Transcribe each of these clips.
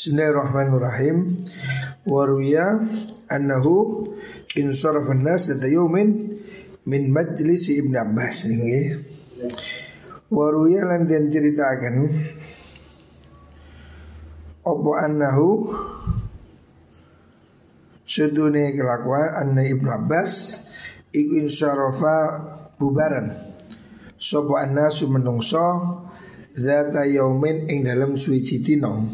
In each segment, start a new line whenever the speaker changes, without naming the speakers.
Bismillahirrahmanirrahim. Waruya annahu insarafan nas data yawmin min majlis Ibn Abbas ini. Waruya lan den ceritakan opo annahu sedune kelakuan anna Ibnu Abbas iku insarafa bubaran sopo annasu menungso Zata yaumin ing dalam suci tino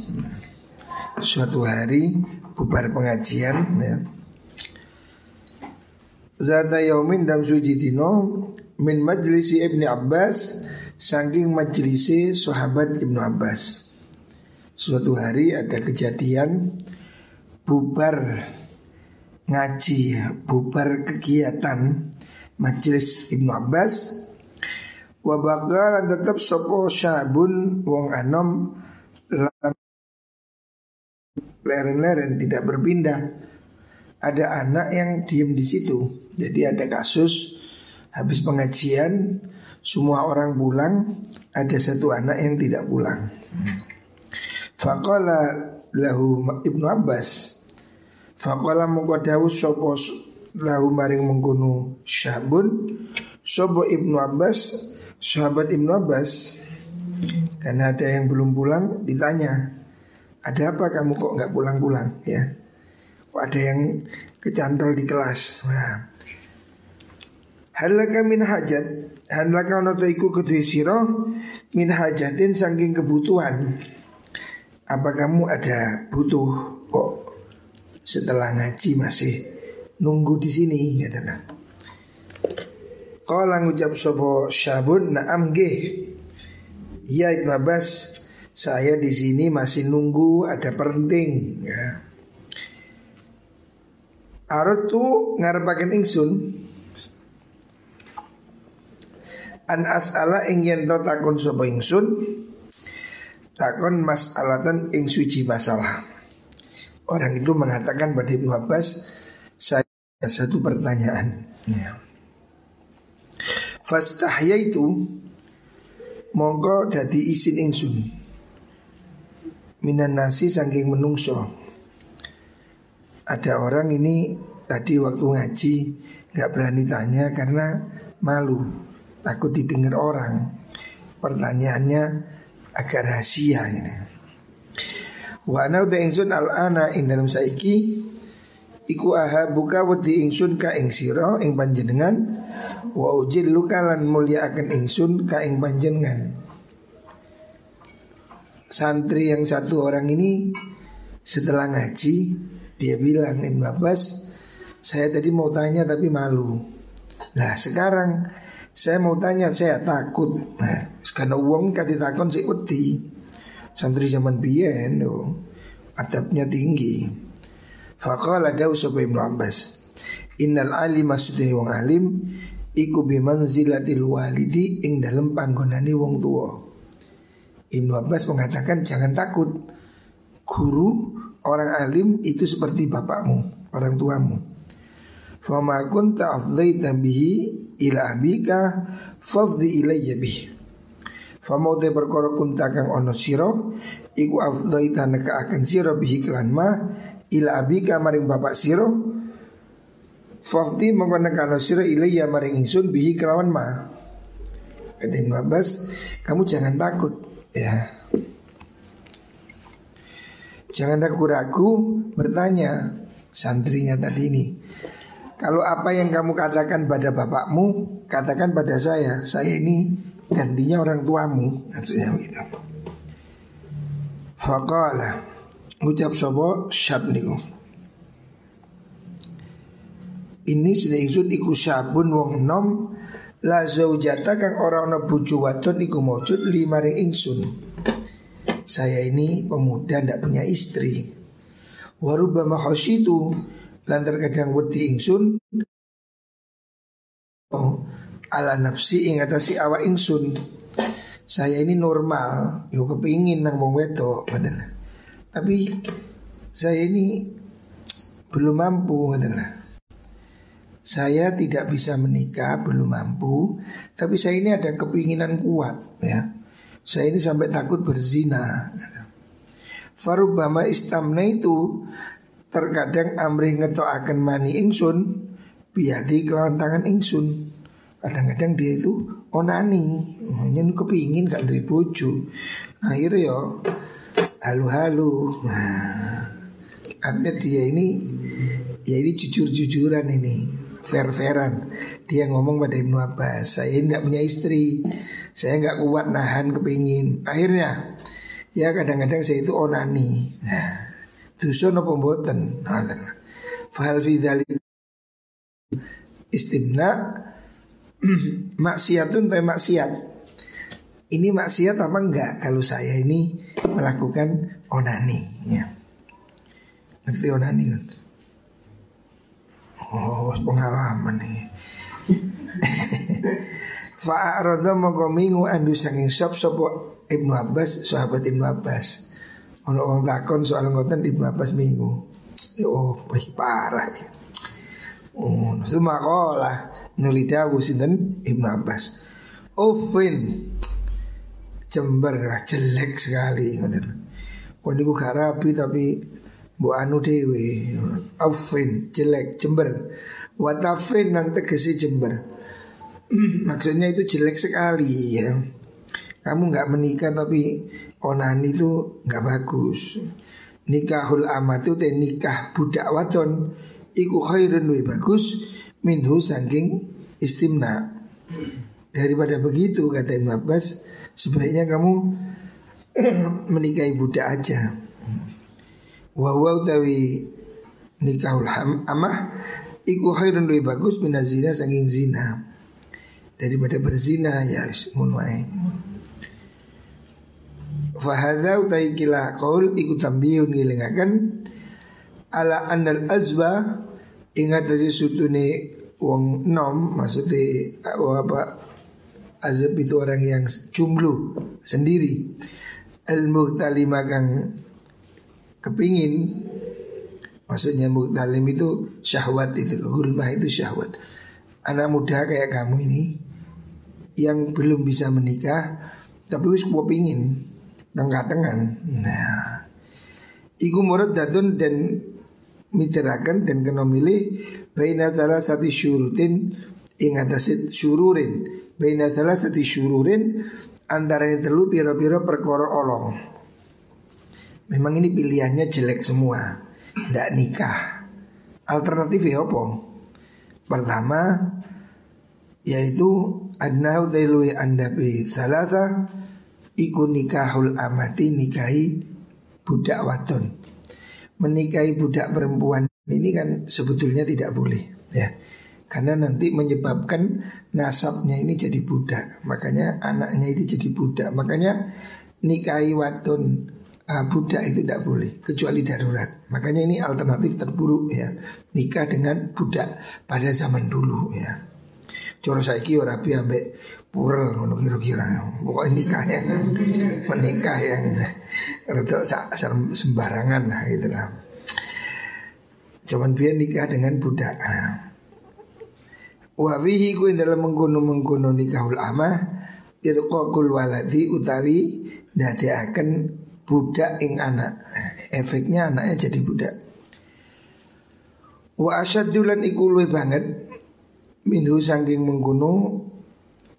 Suatu hari bubar pengajian ya. Zata yaumin dalam suci tino Min majlisi Ibni Abbas Saking majlisi sahabat Ibnu Abbas Suatu hari ada kejadian Bubar ngaji Bubar kegiatan Majlis Ibnu Abbas Wa bakalan tetap sopo syabun wong anom leren-leren tidak berpindah. Ada anak yang diem di situ. Jadi ada kasus habis pengajian semua orang pulang, ada satu anak yang tidak pulang. Faqala lahu Ibnu Abbas Faqala mengkodawu sopo lahu maring mengkunu syabun Sopo Ibnu Abbas sahabat Ibnu Abbas karena ada yang belum pulang ditanya ada apa kamu kok nggak pulang-pulang ya? Kok ada yang kecantol di kelas? Nah. Halaka min hajat Halaka noto iku kedui siro Min hajatin saking kebutuhan. Apa kamu ada butuh Kok setelah ngaji masih Nunggu di sini? Ya Kala ngucap sopo syabun naam gih. Ya Ibn Abbas, saya di sini masih nunggu ada penting. Ya. Arut tu ngarepaken ingsun An as'ala ing yen takon sapa ingsun takon mas'alatan ing suci masalah. Orang itu mengatakan pada Ibnu Abbas saya satu pertanyaan. Ya. Fastahya itu Monggo dadi isin ingsun Minan nasi saking menungso. Ada orang ini Tadi waktu ngaji Gak berani tanya karena Malu Takut didengar orang. Pertanyaannya Agak rahasia ini. Wa ana uta ingsun al-ana ing dalam saiki Iku aha buka wedi ingsun ka ing sira ing panjenengan Wa ujil lukalan mulia akan ingsun ka ing panjenengan Santri yang satu orang ini setelah ngaji dia bilang Ibn Abbas saya tadi mau tanya tapi malu. Nah sekarang saya mau tanya saya takut. Nah karena uang kati takon si uti. Santri zaman biyen oh, adabnya tinggi. Faqala dawu sapa Ibnu Abbas. Innal alim maksudnya wong alim iku bimanzilatil walidi ing dalam panggonane wong tua. Ibnu Abbas mengatakan jangan takut. Guru orang alim itu seperti bapakmu, orang tuamu. Fama kunta afdhaita bihi ila abika fafdhi ilayya bih. Fama te perkara kunta kang ono sira iku afdhaita neka akan sira bihi kelan ma ila abika maring bapak sira Fafti mengkona kano sira ilayya maring ingsun bihi kelawan ma Kata Ibn Abbas Kamu jangan takut Ya. Jangan ragu-ragu bertanya Santrinya tadi ini. Kalau apa yang kamu katakan pada bapakmu Katakan pada saya. Saya ini gantinya orang tuamu. Maksudnya begitu. Faqala. Ngucap sobo syab niku. Ini sudah ingsun iku sabun wong nom La zaujata kang ora ana bojo wadon iku maujud lima ring ingsun. Saya ini pemuda ndak punya istri. Warubama khosyitu Lan terkadang wedi ingsun oh, Ala nafsi ing atasi awa ingsun. Saya ini normal Yo kepingin nang wong wedok Tapi saya ini belum mampu ngeten saya tidak bisa menikah, belum mampu, tapi saya ini ada kepinginan kuat ya. Saya ini sampai takut berzina. Farubama istamna itu terkadang amrih akan mani ingsun biadi kelawan tangan ingsun. Kadang-kadang dia itu onani, hanya kepingin gak dari bojo. Akhirnya yo halu-halu. Nah, artinya dia ini ya ini jujur-jujuran ini, fair-fairan. Dia ngomong pada Ibnu Abbas, saya tidak punya istri, saya nggak kuat nahan kepingin. Akhirnya Ya kadang-kadang saya itu onani. Nah, dusun apa mboten? Fahal fi istimna maksiatun pe maksiat. Ini maksiat apa enggak kalau saya ini melakukan onani ya. Ngerti onani kan? Oh, pengalaman nih. Fa'arada mongko mingu andu sanging sop sopo Ibnu Abbas, sahabat Ibnu Abbas. Ono orang takon soal ngoten Ibnu Abbas minggu. Oh, parah ya. Oh, makola nuli dawu sinten Ibnu Abbas. Ofin Jember jelek sekali ngoten. Kok niku tapi Bu anu dewe Aufin jelek Jember Watafin nang tegesi Jember Maksudnya itu jelek sekali ya kamu nggak menikah tapi onani itu nggak bagus. Nikahul amat itu teh nikah budak wadon iku khairun wa bagus minhu saking istimna. Daripada begitu kata Ibn Abbas sebaiknya kamu menikahi budak aja. Wa utawi nikahul amah iku khairun wa bagus minazina saking zina. Daripada berzina ya ngono Fahadha utai kila kaul ikut tambihun ngilingakan Ala anal azba Ingat aja sutune wong nom Maksudnya apa Azab itu orang yang jumlu sendiri Ilmu talim kang kepingin Maksudnya muktalim itu syahwat itu Hulmah itu syahwat. Anak muda kayak kamu ini Yang belum bisa menikah Tapi wis pingin dengan Nah, iku murad dadun dan mitirakan dan kena milih baina salah satu syurutin ing atasit syururin. Baina salah satu syururin antara telu piro-piro perkara olong. Memang ini pilihannya jelek semua, ndak nikah. Alternatif ya apa? Pertama yaitu adnahu tailu anda bi salasa Iku nikahul amati nikahi budak wadon. Menikahi budak perempuan ini kan sebetulnya tidak boleh ya. Karena nanti menyebabkan nasabnya ini jadi budak. Makanya anaknya itu jadi budak. Makanya nikahi wadon uh, budak itu tidak boleh kecuali darurat makanya ini alternatif terburuk ya nikah dengan budak pada zaman dulu ya Coro saiki ora rapi ambek purel ngono kira-kira. Pokoknya nikah yang menikah yang rada sembarangan lah gitu lah. Cuman biar nikah dengan budak. Wa fihi ku dalam mengkono mengkono nikahul amah irqaqul waladi utawi akan budak ing anak. Efeknya anaknya jadi budak. Wa asyaddulan iku banget minhu sangking mengkuno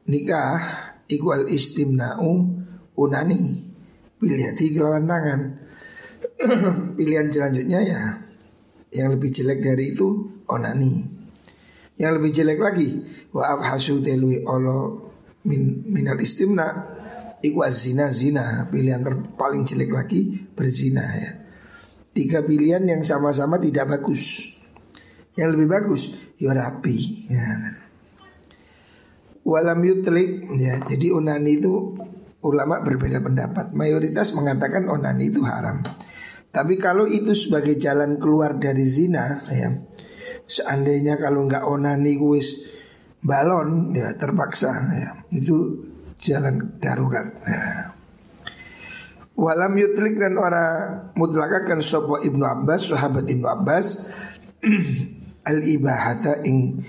nikah iku al istimna'u unani pilihan kelawan tangan pilihan selanjutnya ya yang lebih jelek dari itu onani yang lebih jelek lagi wa abhasu telui olo min minal istimna iku zina zina pilihan terpaling jelek lagi berzina ya tiga pilihan yang sama-sama tidak bagus yang lebih bagus ya rapi ya. Walam yutlik ya. Jadi onani itu ulama berbeda pendapat. Mayoritas mengatakan onani itu haram. Tapi kalau itu sebagai jalan keluar dari zina ya. Seandainya kalau nggak onani kuis balon ya terpaksa ya. Itu jalan darurat. Ya. Walam yutlik dan orang mutlakakan sopo ibnu Abbas, sahabat ibnu Abbas al ibahata ing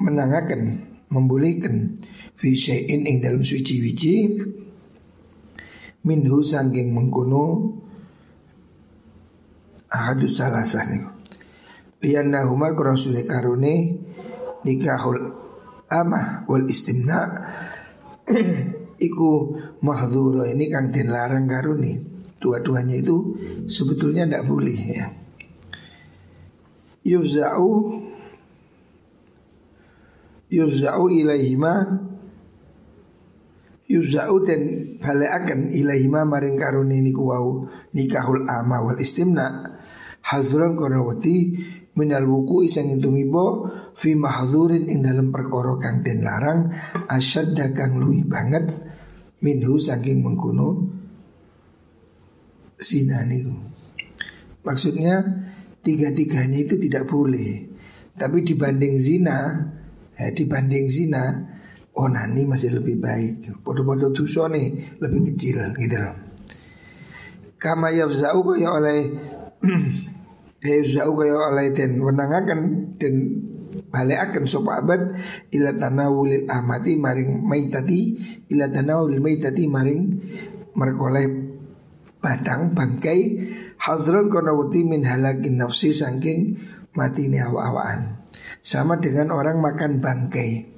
menangakan membolehkan fi ing dalam suci wici minhu sangking mengkono ahadus salasah niku. Liannahuma kurasule karune nikahul amah wal istimna iku mahdhura ini kang den larang karuni. Dua-duanya itu sebetulnya tidak boleh ya. Yuzau Yuzau ilaihima Yuzau dan akan ilaihima maring karuni niku wau nikahul ama wal istimna Hadron korawati minal wuku isang tumibo fi mahdhurin ing dalam perkara kang den larang asyad kang luwih banget minhu saking mengkuno zina niku. Maksudnya tiga-tiganya itu tidak boleh. Tapi dibanding zina, ya, dibanding zina, onani masih lebih baik. Podo-podo tusone lebih kecil gitu loh. Kama yafza'u kaya oleh Yafza'u kaya oleh dan wenangaken dan akan sopa abad ila tanawulil amati maring maitati ila tanawulil maitati maring merkoleh badang bangkai hadron konawuti min halakin nafsi saking mati ini awa-awaan sama dengan orang makan bangkai.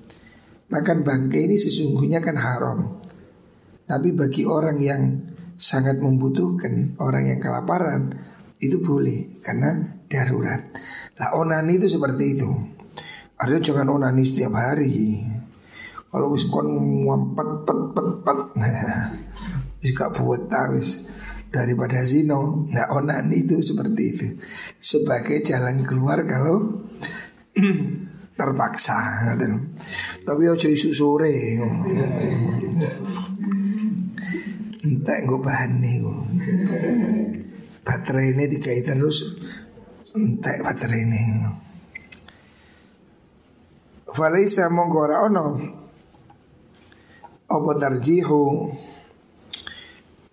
Makan bangkai ini sesungguhnya kan haram. Tapi bagi orang yang sangat membutuhkan orang yang kelaparan itu boleh karena darurat. Lah onani itu seperti itu Artinya jangan onani setiap hari. Kalau wis kon pet pet pet, wis gak buat wis daripada zino. Nah onani itu seperti itu sebagai jalan keluar kalau terpaksa. Tapi ojo isu sore. Entah gue bahan nih Baterai ini dikai terus Entah baterai ini Falaisa mongko ora ono. Apa tarjihu?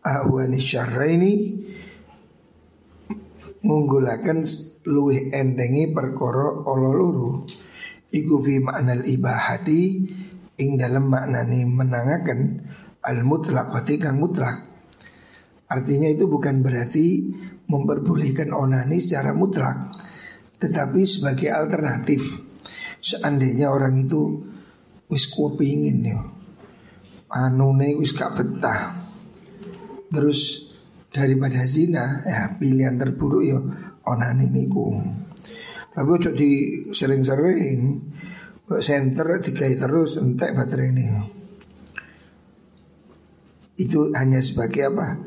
Ahwani syarraini? Ngunggulaken luwih endengi perkara ala loro iku fi maknal ibahati ing dalam maknane menangaken al mutlaqati kang mutlak. Artinya itu bukan berarti memperbolehkan onani secara mutlak tetapi sebagai alternatif Seandainya orang itu wis pingin ya. Anune wis gak betah. Terus daripada zina ya pilihan terburuk ya onani niku. Tapi ojo di sering-sering center dikai terus entek baterai ini. Itu hanya sebagai apa?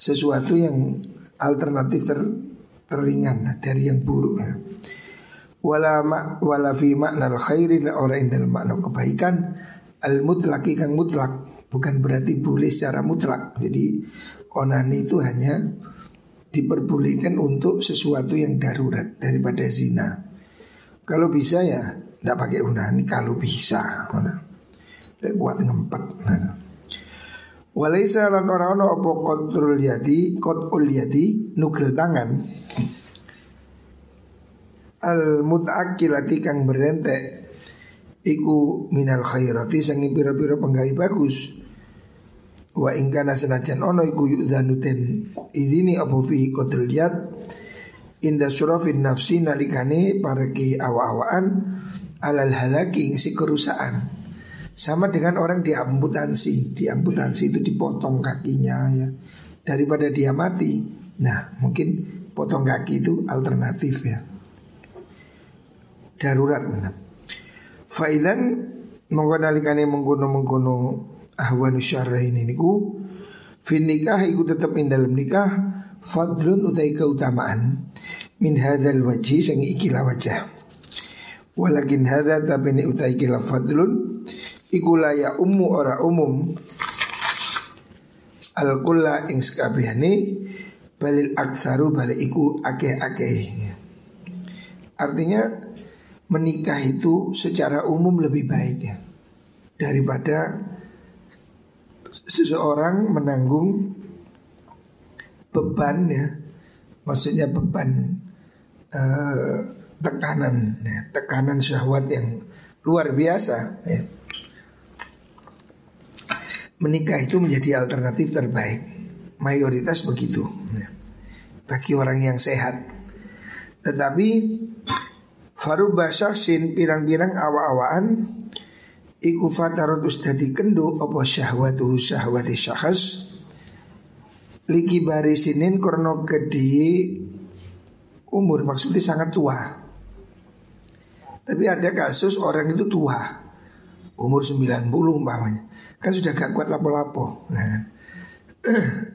Sesuatu yang alternatif ter, teringan dari yang buruk ya wala ma, wala fi makna khairi orang dalam makna kebaikan al mutlaki kang mutlak bukan berarti boleh secara mutlak jadi onani itu hanya diperbolehkan untuk sesuatu yang darurat daripada zina. Kalau bisa ya tidak pakai onani kalau bisa. Mana kuat ngempet. Nah. Walaisa lan ora ono apa kontrol yadi, ul yadi, nugel tangan al mutaakilati kang berentek iku minal khairati sangi pira-pira penggawe bagus. Wa ingkana senajan ono iku yudhanuten idini apa fi qadrul yad inda surafin nafsi nalikane pareki awa-awaan alal halaki si kerusakan. Sama dengan orang diamputansi diamputansi itu dipotong kakinya ya. Daripada dia mati nah mungkin potong kaki itu alternatif ya darurat. Failan monggo nalikane mengkono-mengkono ahwanu ini niku fin nikah iku tetep ing dalam nikah fadlun utai keutamaan min hadzal wajhi sing ikilah wajah. Walakin hadza tapi ni utai kila fadlun iku ya ummu ora umum al kulla ing sekabehane balil aksaru balik iku akeh-akeh. Artinya menikah itu secara umum lebih baik ya daripada seseorang menanggung beban ya maksudnya beban uh, tekanan ya, tekanan syahwat yang luar biasa ya. menikah itu menjadi alternatif terbaik mayoritas begitu ya. bagi orang yang sehat. Tetapi faruba sin pirang-pirang awa-awaan iku fatarut ustadi kendo apa syahwatu syahwati syahas. Liki barisinin korno gede umur maksudnya sangat tua. Tapi ada kasus orang itu tua Umur 90 umpamanya. Kan sudah gak kuat lapo-lapo. Nah,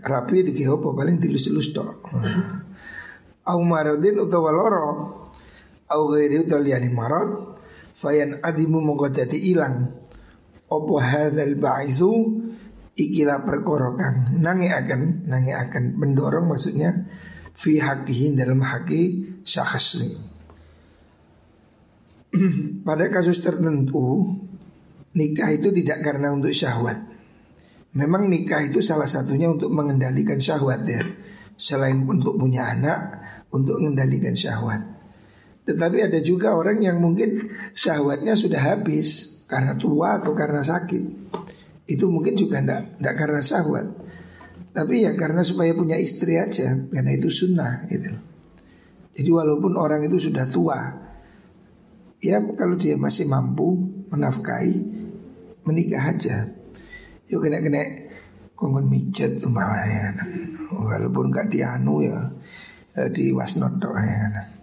Rapi di kehopo paling tilus-tilus tok. Au maradin utawa loro Au gairi utawa liani marad Fayan adimu mongko dadi ilang. Opo hadal ba'ithu Ikilah perkara kang Nangi akan Nangi akan mendorong maksudnya Fi hakihin dalam haki syakhs Pada kasus tertentu Nikah itu tidak karena untuk syahwat. Memang nikah itu salah satunya untuk mengendalikan syahwat ya. Selain untuk punya anak Untuk mengendalikan syahwat Tetapi ada juga orang yang mungkin syahwatnya sudah habis Karena tua atau karena sakit. Itu mungkin juga tidak karena syahwat. Tapi ya karena supaya punya istri aja Karena itu sunnah gitu Jadi walaupun orang itu sudah tua Ya kalau dia masih mampu menafkahi Menikah aja. Yuk kena-kena kongkon mijet tuh ya Walaupun gak dianu ya eh, Di wasnot ya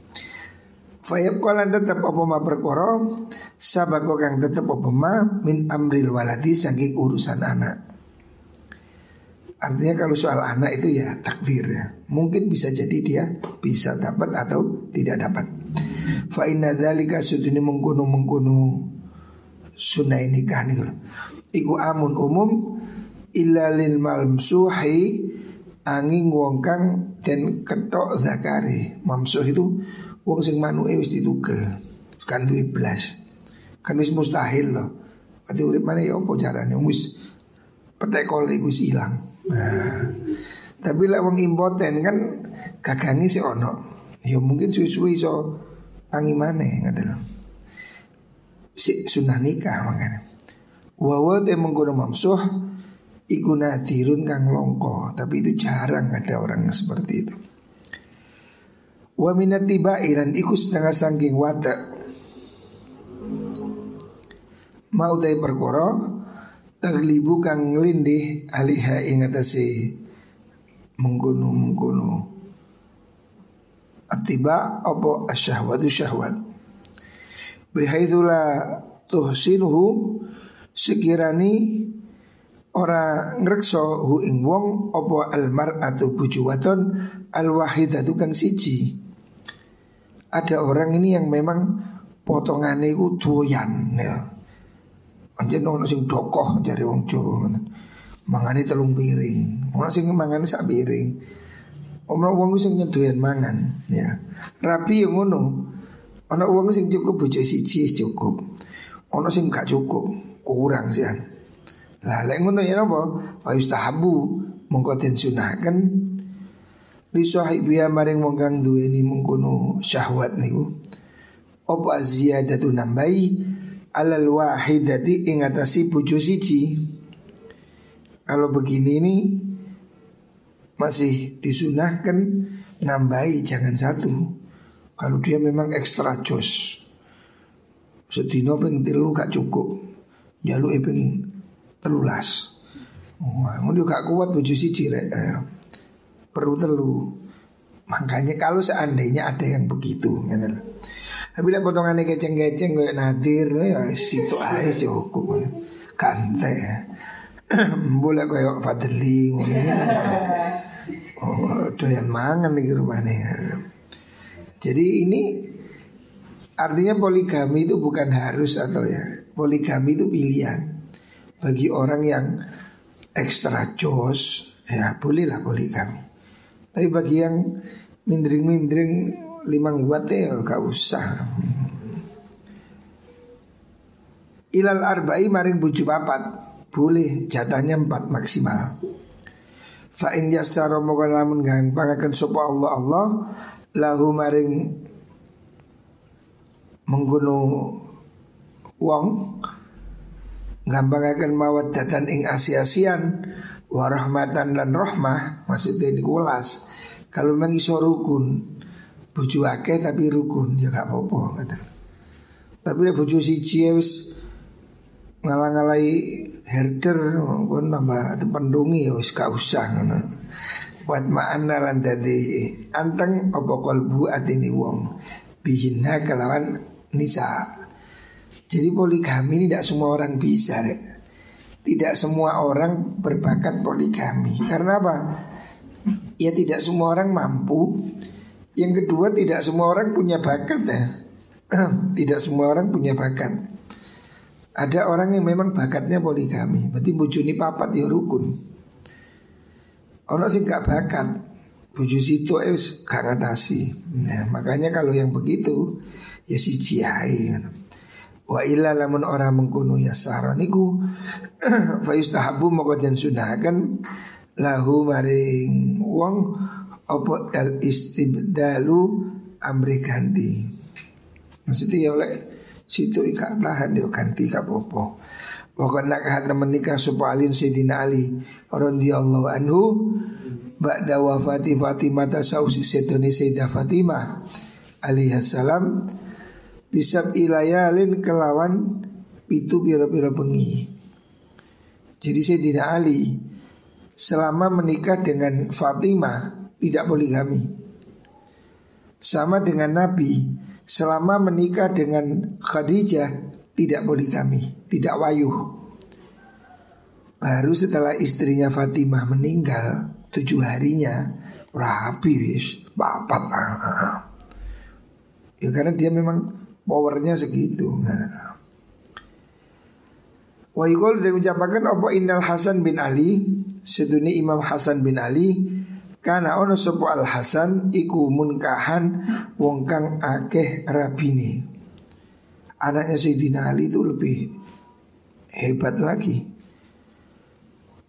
Fayab kolan tetap apa ma perkoro Sabako kang tetap apa ma? Min amril waladi saking urusan anak. Artinya kalau soal anak itu ya takdir ya. Mungkin bisa jadi dia bisa dapat atau tidak dapat. Fa inna dzalika sudini mengkuno mengkuno sunnah nikah nih Iku amun umum illa lil mamsuhi angin wong kang den ketok zakari. Mamsuh itu wong sing manuke wis ditugel. Kan duwe blas. Kan wis mustahil loh. Kati urip mana ya apa carane wis petek kol wis ilang. Nah, tapi lah wong impoten kan gagangi si ono. Ya mungkin suwi-suwi iso tangi maneh ngoten. Si sunah nikah makanya. Wawa te mengkono mamsuh Iku nadirun kang longko Tapi itu jarang ada orang yang seperti itu Wa minat tiba iran iku setengah sangking wata. Mau tay perkoro Taglibu kang ngelindih Aliha ingatasi mengkono Atiba Apa asyahwatu syahwat. Bihaithulah tuhsinuhu sekirani ora ngrekso hu ing wong apa almar atau buju al wahidatu kang siji. Ada orang ini yang memang potongane iku doyan ya. Anjen ono sing dokoh jare wong Jawa ngono. Telung piring, ono sing mangane sak piring. Omno wong sing mangan ya. Rapi yang ngono. Ono wong sing cukup bojo siji cukup. Ono sing gak cukup kurang sih. Lah lek ngono ya napa? Fa yustahabu mongko den sunahken li sahibiya maring wong kang duweni mengkono syahwat niku. Apa ziyadatu nambahi alal wahidati ing atasi bojo siji. Kalau begini nih masih disunahkan nambahi jangan satu. Kalau dia memang ekstra jos. Sedino ping telu gak cukup jaluk iping telulas. Wah, oh, gak kuat bojo siji rek. Eh, perlu telu. Makanya kalau seandainya ada yang begitu, gitu. Tapi lah potongannya keceng-keceng kayak nadir ya situ aja cukup. Kante. Boleh kayak fadli Oh, doyan mangan nih rumahnya. Jadi ini artinya poligami itu bukan harus atau ya poligami itu pilihan bagi orang yang ekstra jos ya bolehlah poligami. Tapi bagi yang mindring-mindring limang buat ya gak usah. Ilal arba'i maring buju papat boleh jatahnya empat maksimal. Fa in yasara moga lamun gampangaken sapa Allah Allah lahu maring menggunung wong gampangaken mawaddatan ing asi-asian warahmatan dan rahmah maksudnya dikulas Kalau memang iso rukun, bojo akeh tapi rukun ya gak apa-apa kata. Tapi nek bojo siji ya wis ngalang-alai herder kon tambah tependungi ya wis gak usah ngono. Buat ma'ana lan dadi anteng apa kalbu atini wong bihinna kelawan nisa. Jadi poligami ini tidak semua orang bisa deh. Tidak semua orang berbakat poligami. Karena apa? Ya tidak semua orang mampu. Yang kedua tidak semua orang punya bakat ya. Tidak semua orang punya bakat. Ada orang yang memang bakatnya poligami. Berarti bujuni papat ya rukun. Orang sih gak bakat Buju situ eh gak ngatasi. Nah, Makanya kalau yang begitu Ya si ciai Wa illa lamun orang mengkuno yasara niku fa yustahabu moko den sunahaken lahu maring wong apa al istibdalu amri ganti. Maksudnya ya oleh situ ika tahan dia ganti ka popo. Pokoknya nak temen nikah sopa alin Sayyidina Ali radhiyallahu anhu ba'da wafati Fatimah tasawsi sedoni Sayyidah Fatimah alaihi salam bisa ilayalin kelawan pitu biro-biro bengi. Jadi saya tidak Ali selama menikah dengan Fatimah tidak poligami. Sama dengan Nabi selama menikah dengan Khadijah tidak poligami, tidak wayuh. Baru setelah istrinya Fatimah meninggal tujuh harinya rapi wis bapak. Ya karena dia memang powernya segitu. Nah. Wa yukol dan ucapakan apa Innal Hasan bin Ali Seduni Imam Hasan bin Ali Karena ono sopo Al Hasan Iku munkahan Wong kang akeh rabini Anaknya Sayyidina Ali itu lebih Hebat lagi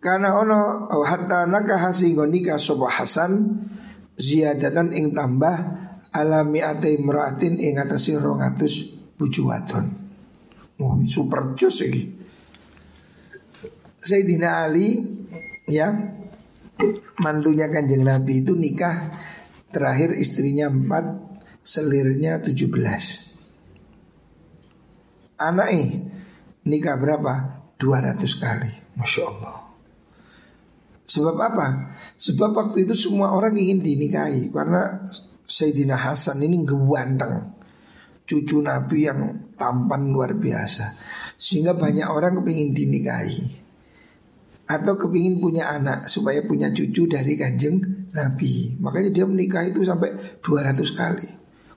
Karena ono Hatta nakah sehingga nikah sopo Hasan Ziyadatan ing tambah alami ate meratin ing atase 200 bojo wadon. Oh, super jos iki. Sayyidina Ali ya mantunya kanjeng Nabi itu nikah terakhir istrinya 4 selirnya 17 Anaknya nikah berapa? 200 kali Masya Allah Sebab apa? Sebab waktu itu semua orang ingin dinikahi Karena Sayyidina Hasan ini ganteng Cucu Nabi yang tampan luar biasa. Sehingga banyak orang kepingin dinikahi. Atau kepingin punya anak Supaya punya cucu dari kanjeng Nabi. Makanya dia menikah itu sampai 200 kali.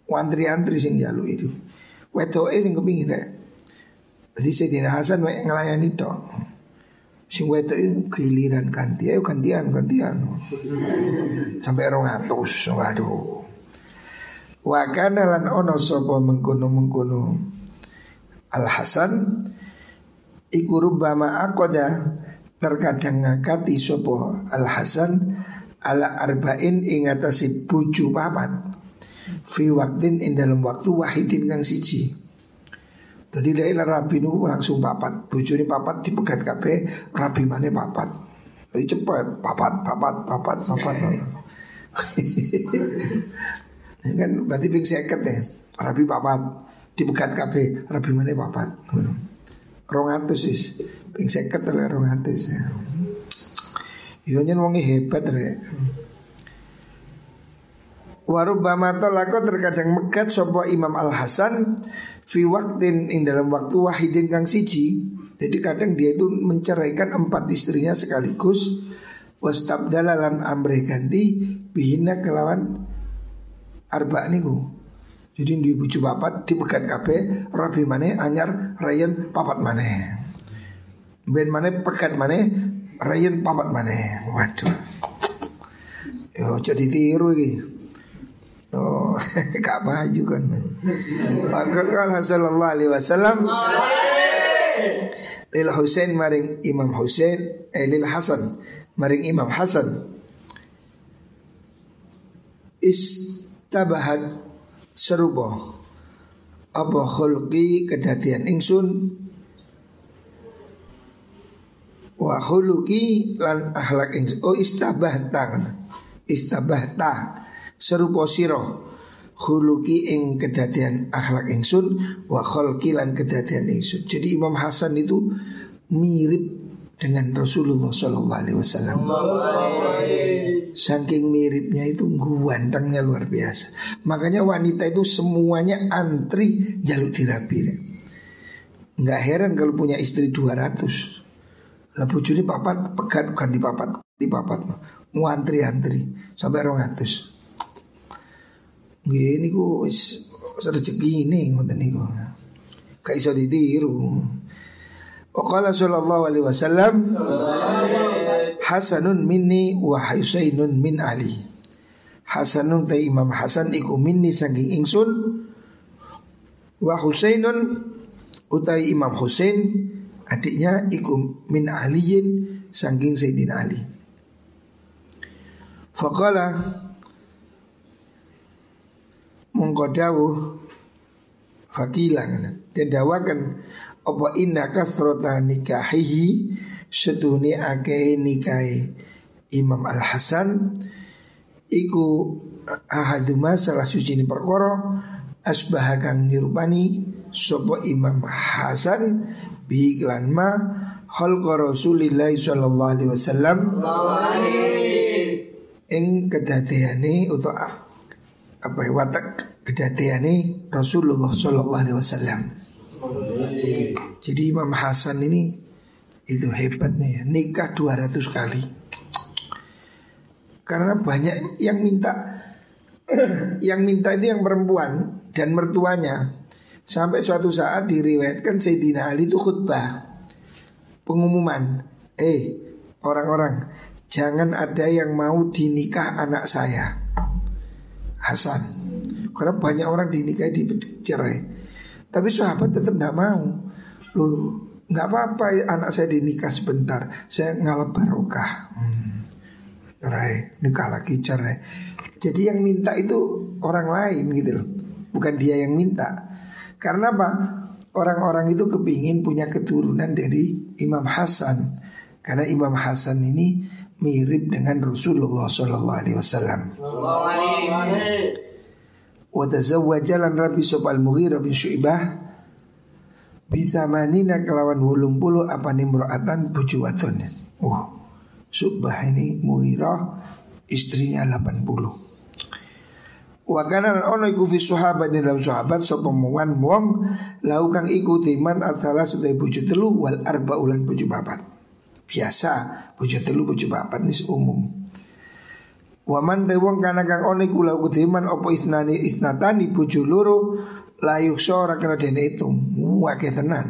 Wantri-antri sing jalu itu. Wedoe sing kepingin ya Jadi Sayyidina Hasan ngelayani dong Sing wedok giliran ganti. Ayo gantian gantian. Sampai orang atus. Waduh Wa kana lan ono sapa mengkono-mengkono Al Hasan iku rubbama aqada terkadang ngakati sapa Al Hasan ala arba'in ing atase bojo papat fi waktin ing dalam waktu wahidin kang siji. Jadi dia rabi nu langsung papat, ini papat dipegat kabeh, rabi mana papat. Jadi cepat, papat, papat, papat, papat. papat. Ya kan berarti ping seket ya. Rabi papat dibegat kabeh, rabi mana papat. Rong atus is ping seket oleh rong atus ya. Iya nyen wongi hebat rek. Warubama tolako terkadang megat sopo Imam Al Hasan fi waktin ing dalam waktu wahidin kang siji. Jadi kadang dia itu menceraikan empat istrinya sekaligus. Wastabdalalan amre ganti bihina kelawan arba niku. Jadi di bucu papat dipegat kape rabi mana anyar rayan papat mana. Ben mana pekat mana rayan papat mana. Waduh. Yo jadi tiru ini. Oh, gak maju kan. Maka kalau sallallahu alaihi wasallam Lil Husain maring Imam Husain eh lil Hasan maring Imam Hasan is tabahat serupa. Apa khulqi kedatian ingsun? Wa khuluqi lan akhlak ingsun oh istabah tangan istabahta. Serupa sira. Huluki ing kedadian akhlak ingsun wa khalqi lan kedadian ingsun. Jadi Imam Hasan itu mirip dengan Rasulullah Shallallahu Alaihi Wasallam. Saking miripnya itu gantengnya luar biasa. Makanya wanita itu semuanya antri jaluk terapi. Nggak heran kalau punya istri 200 Lah bujuni papat pegat ganti papat di papat mau antri sampai rongatus Gini ku rezeki ini ngoten niku. Gak iso ditiru. Waqala sallallahu alaihi wasallam Hasanun minni wa Husainun min Ali. Hasanun ta Imam Hasan iku minni saking ingsun wa Husainun utai Imam Husain adiknya iku min Aliyin saking Sayyidina Ali. Faqala mongko dawuh fakilan dan dawakan apa inna kasrota nikahihi? Setuni ake nikahi Imam Al Hasan iku ahaduma salah suci ni perkara asbah kang nirupani sapa Imam Hasan bi iklan ma khalqa Rasulillah sallallahu alaihi wasallam. Ing kedadeane utawa apa ya watak kedadeane Rasulullah Shallallahu Alaihi Wasallam. Jadi Imam Hasan ini itu hebatnya ya nikah 200 kali. Karena banyak yang minta yang minta itu yang perempuan dan mertuanya. Sampai suatu saat diriwayatkan Sayyidina Ali itu khutbah pengumuman, "Eh, orang-orang, jangan ada yang mau dinikah anak saya." Hasan. Karena banyak orang dinikahi di cerai. Tapi sahabat tetap tidak mau. Lu nggak apa-apa ya anak saya dinikah sebentar. Saya ngalap barokah. Hmm. Cerai, nikah lagi cerai. Jadi yang minta itu orang lain gitu loh. Bukan dia yang minta. Karena apa? Orang-orang itu kepingin punya keturunan dari Imam Hasan. Karena Imam Hasan ini mirip dengan Rasulullah Sallallahu Alaihi Wasallam. Wa tazawwaja lan Rabi Sobal Mughirah bin Syu'bah bisa manina kelawan wulung puluh apa nimro'atan buju wadon. Oh, Subah ini Mughirah istrinya 80. Wa kana ono iku fi sahabat dalam sahabat sapa muwan wong lau kang iku timan asala sudah buju telu wal arba ulan buju papat. Biasa bojo telu bojo papat nis umum. Waman te wong kana kang ono iku lau kutiman opo isnani isnatani bojo loro layu sora kena dene itu. Wake tenan.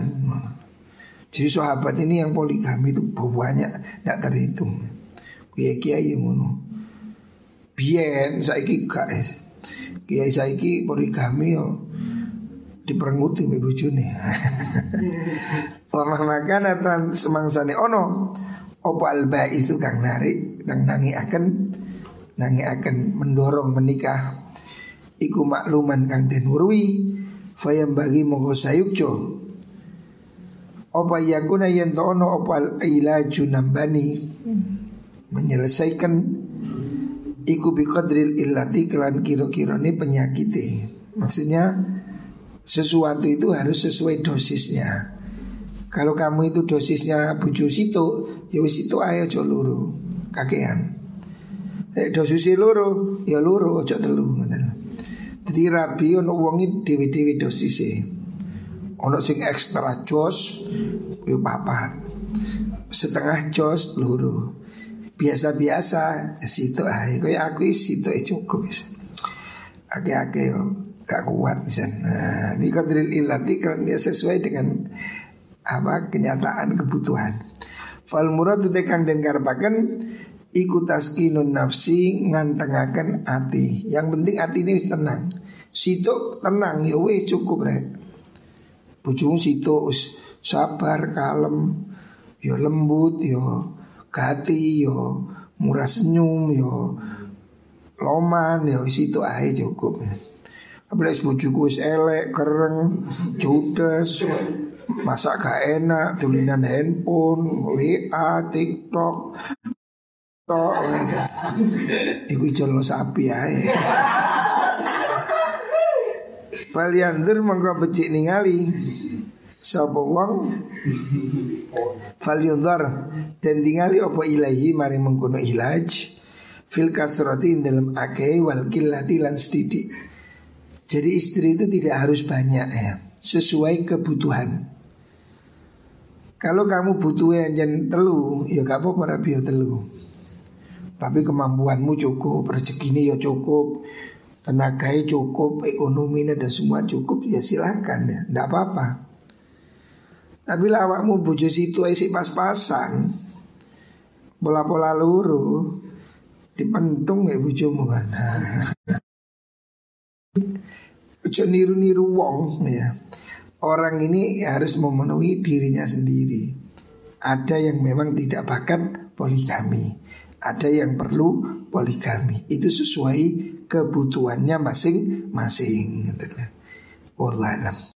Jadi sahabat ini yang poligami itu banyak tidak terhitung. Kiai kiai yang ngono. Bien saiki gak Kiai saiki poligami yo diperenguti mbek bojone. Lamah makan atan semangsane ono Opo alba itu kang narik Kang nangi akan Nangi akan mendorong menikah Iku makluman kang den Fayam bagi mongko sayukjo Opa yakuna yen ono opa ilaju nambani Menyelesaikan Iku biqadril illati kelan kira-kira ini penyakiti Maksudnya sesuatu itu harus sesuai dosisnya kalau kamu itu dosisnya buju situ, ya wis itu ayo aja luru kakean. Eh dosis luru, ya luru aja telu. Jadi rabi ono wongi dewi-dewi dosise. Ono sing ekstra jos, yo papat. Setengah jos luru. Biasa-biasa ya situ ae. Kaya aku situ cukup bisa. Ake-ake yo gak kuat misalnya. Nah, ini kadril ilati karena dia sesuai dengan apa kenyataan kebutuhan. Fal murad kang den karepaken iku taskinun nafsi ngantengaken ati. Yang penting ati ini tenang. Situ tenang ya wis cukup rek. Bojomu situ wis sabar, kalem, yo ya lembut, yo ya gati, yo ya murah senyum, yo loman, yo situ ae cukup. Apalagi bojoku wis elek, kereng, judes, Masak gak enak, tulinan handphone, WA, TikTok tok. Iku jolo sapi ae. Faliandur mongko becik ningali sapa wong Falyundar dan tingali opo ilahi mari mengkono ilaj fil kasrati dalam akeh wal kilati lan sedidik. Jadi istri itu tidak harus banyak ya, sesuai kebutuhan. Kalau kamu butuh yang telu, ya gak apa-apa rapi telu. Tapi kemampuanmu cukup, rezekinya ya cukup, tenaganya cukup, ekonominya dan semua cukup, ya silakan ya, tidak apa-apa. Tapi lah awakmu bojo situ isi pas-pasan, pola-pola luru, dipendung ya bojomu kan. Ojo niru-niru wong ya. Orang ini harus memenuhi dirinya sendiri. Ada yang memang tidak bakat poligami. Ada yang perlu poligami. Itu sesuai kebutuhannya masing-masing. Wallahualam.